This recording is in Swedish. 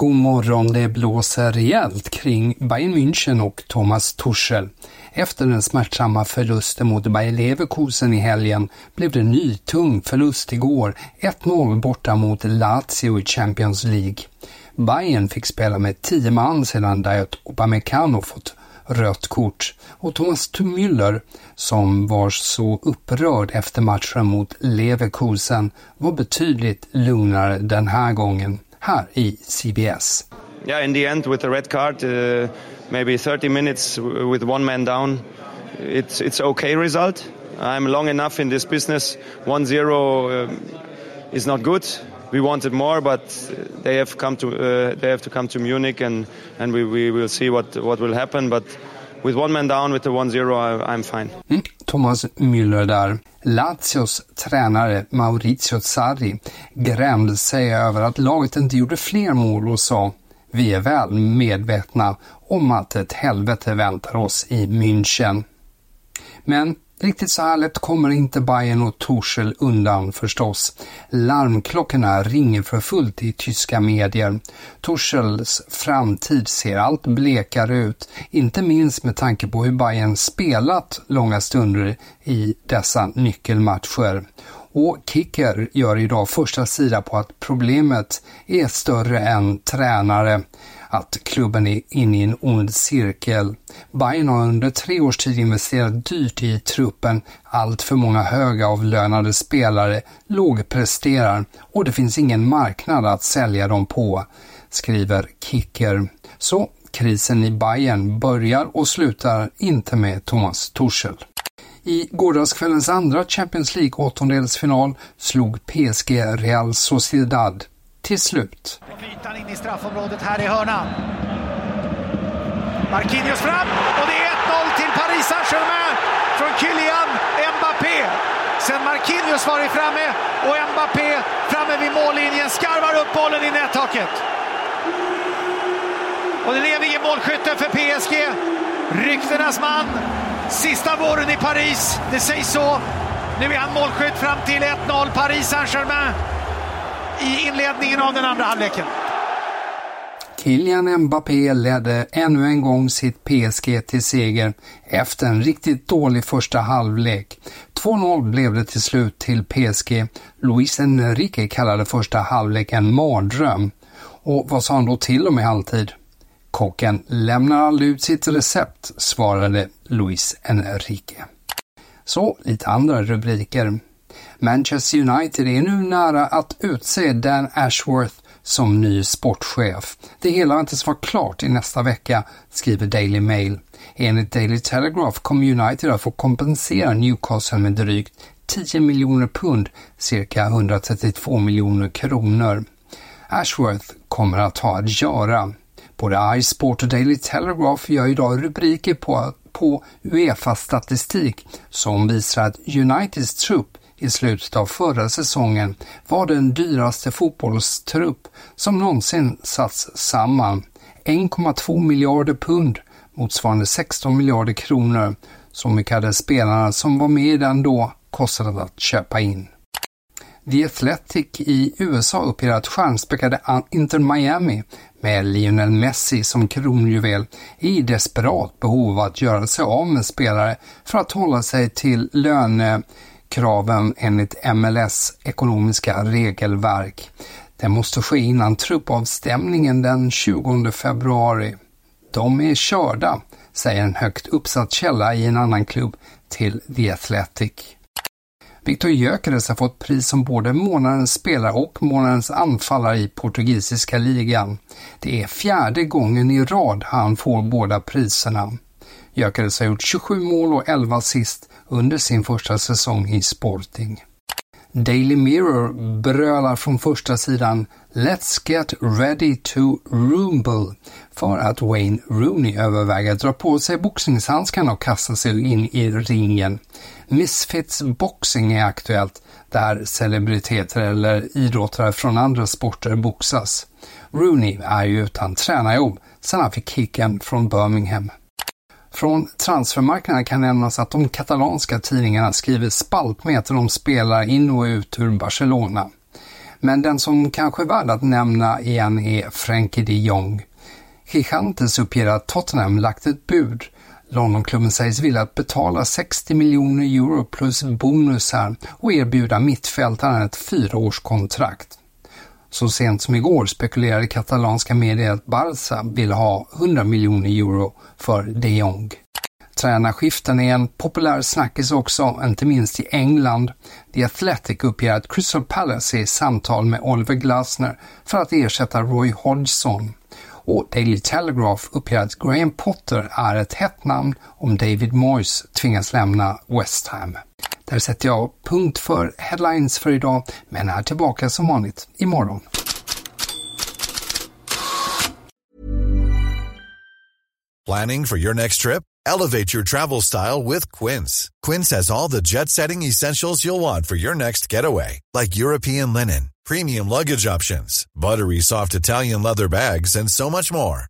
God morgon, det blåser rejält kring Bayern München och Thomas Tuchel. Efter den smärtsamma förlusten mot Bayer Leverkusen i helgen blev det ny tung förlust igår, 1-0 borta mot Lazio i Champions League. Bayern fick spela med tio man sedan Dayot Upamecano fått rött kort och Thomas Müller, som var så upprörd efter matchen mot Leverkusen, var betydligt lugnare den här gången, här i CBS. Yeah, in the end with the red card, uh, maybe 30 minutes with one man down, it's it's okay result. I'm long enough in this business. 1-0 um, is not good. We wanted more, but they have come to uh, they have to come to Munich, and and we, we will see what what will happen. But with one man down with the 1-0, I'm fine. Mm, Thomas Müller där. Lazios tränare Maurizio Sarri grämde sig över att laget inte gjorde fler mål och sa vi är väl medvetna om att ett helvete väntar oss i München. Men riktigt så här lätt kommer inte Bayern och Tuchel undan förstås. Larmklockorna ringer för fullt i tyska medier. Tuchels framtid ser allt blekare ut, inte minst med tanke på hur Bayern spelat långa stunder i dessa nyckelmatcher. Och Kicker gör idag första sida på att problemet är större än tränare, att klubben är inne i en ond cirkel. Bayern har under tre års tid investerat dyrt i truppen, allt för många högavlönade spelare lågpresterar och det finns ingen marknad att sälja dem på, skriver Kicker. Så krisen i Bayern börjar och slutar inte med Thomas Tuchel. I gårdagskvällens andra Champions League åttondelsfinal slog PSG Real Sociedad till slut. I straffområdet här i hörnan. Marquinhos fram och det är 1-0 till Paris Saint-Germain från Kylian Mbappé. Sen Marquinhos varit framme och Mbappé framme vid mållinjen skarvar upp bollen i nättaket. Och det blev ingen målskytte för PSG. Ryktenas man Sista våren i Paris, det sägs så. Nu är han målskytt fram till 1-0 Paris Saint-Germain i inledningen av den andra halvleken. Kylian Mbappé ledde ännu en gång sitt PSG till seger efter en riktigt dålig första halvlek. 2-0 blev det till slut till PSG. Luis Enrique kallade första halvlek en mardröm. Och vad sa han då till och med halvtid? Kocken lämnar aldrig ut sitt recept, svarade Luis Enrique. Så, lite andra rubriker. Manchester United är nu nära att utse Dan Ashworth som ny sportchef. Det hela väntas vara klart i nästa vecka, skriver Daily Mail. Enligt Daily Telegraph kommer United att få kompensera Newcastle med drygt 10 miljoner pund, cirka 132 miljoner kronor. Ashworth kommer att ha att göra. Både iSport och Daily Telegraph gör idag rubriker på, på Uefa-statistik som visar att Uniteds trupp i slutet av förra säsongen var den dyraste fotbollstrupp som någonsin satts samman. 1,2 miljarder pund, motsvarande 16 miljarder kronor. Så mycket hade spelarna som var med i den då kostat att köpa in. The Athletic i USA uppger att stjärnspäckade Inter Miami med Lionel Messi som kronjuvel är i desperat behov av att göra sig av med spelare för att hålla sig till löne kraven enligt MLS ekonomiska regelverk. Det måste ske innan truppavstämningen den 20 februari. De är körda, säger en högt uppsatt källa i en annan klubb till The Athletic. Viktor Gyökeres har fått pris som både månadens spelare och månadens anfallare i portugisiska ligan. Det är fjärde gången i rad han får båda priserna. Gyökeres har gjort 27 mål och 11 assist under sin första säsong i Sporting. Daily Mirror brölar från första sidan “Let's get ready to rumble” för att Wayne Rooney överväger att dra på sig boxningshandskarna och kasta sig in i ringen. Misfits Boxing är aktuellt, där celebriteter eller idrottare från andra sporter boxas. Rooney är ju utan tränarjobb sedan han fick kicken från Birmingham. Från transfermarknaden kan nämnas att de katalanska tidningarna skriver spaltmeter om spelare in och ut ur Barcelona. Men den som kanske är värd att nämna igen är Frenkie de Jong. Gigantes uppger att Tottenham lagt ett bud. Londonklubben sägs vilja betala 60 miljoner euro plus bonusar och erbjuda mittfältaren ett fyraårskontrakt. Så sent som igår spekulerade katalanska medier att Barca vill ha 100 miljoner euro för de Jong. Tränarskiften är en populär snackis också, inte minst i England. The Athletic uppger att Crystal Palace är i samtal med Oliver Glasner för att ersätta Roy Hodgson. Och Daily Telegraph uppger att Graham Potter är ett hett namn om David Moyes tvingas lämna West Ham. Där sätter jag punkt för headlines för idag, men är tillbaka som vanligt imorgon. Planning for your next trip? Elevate your travel style with Quince. Quince has all the jet-setting essentials you'll want for your next getaway, like European linen, premium luggage options, buttery soft Italian leather bags, and so much more.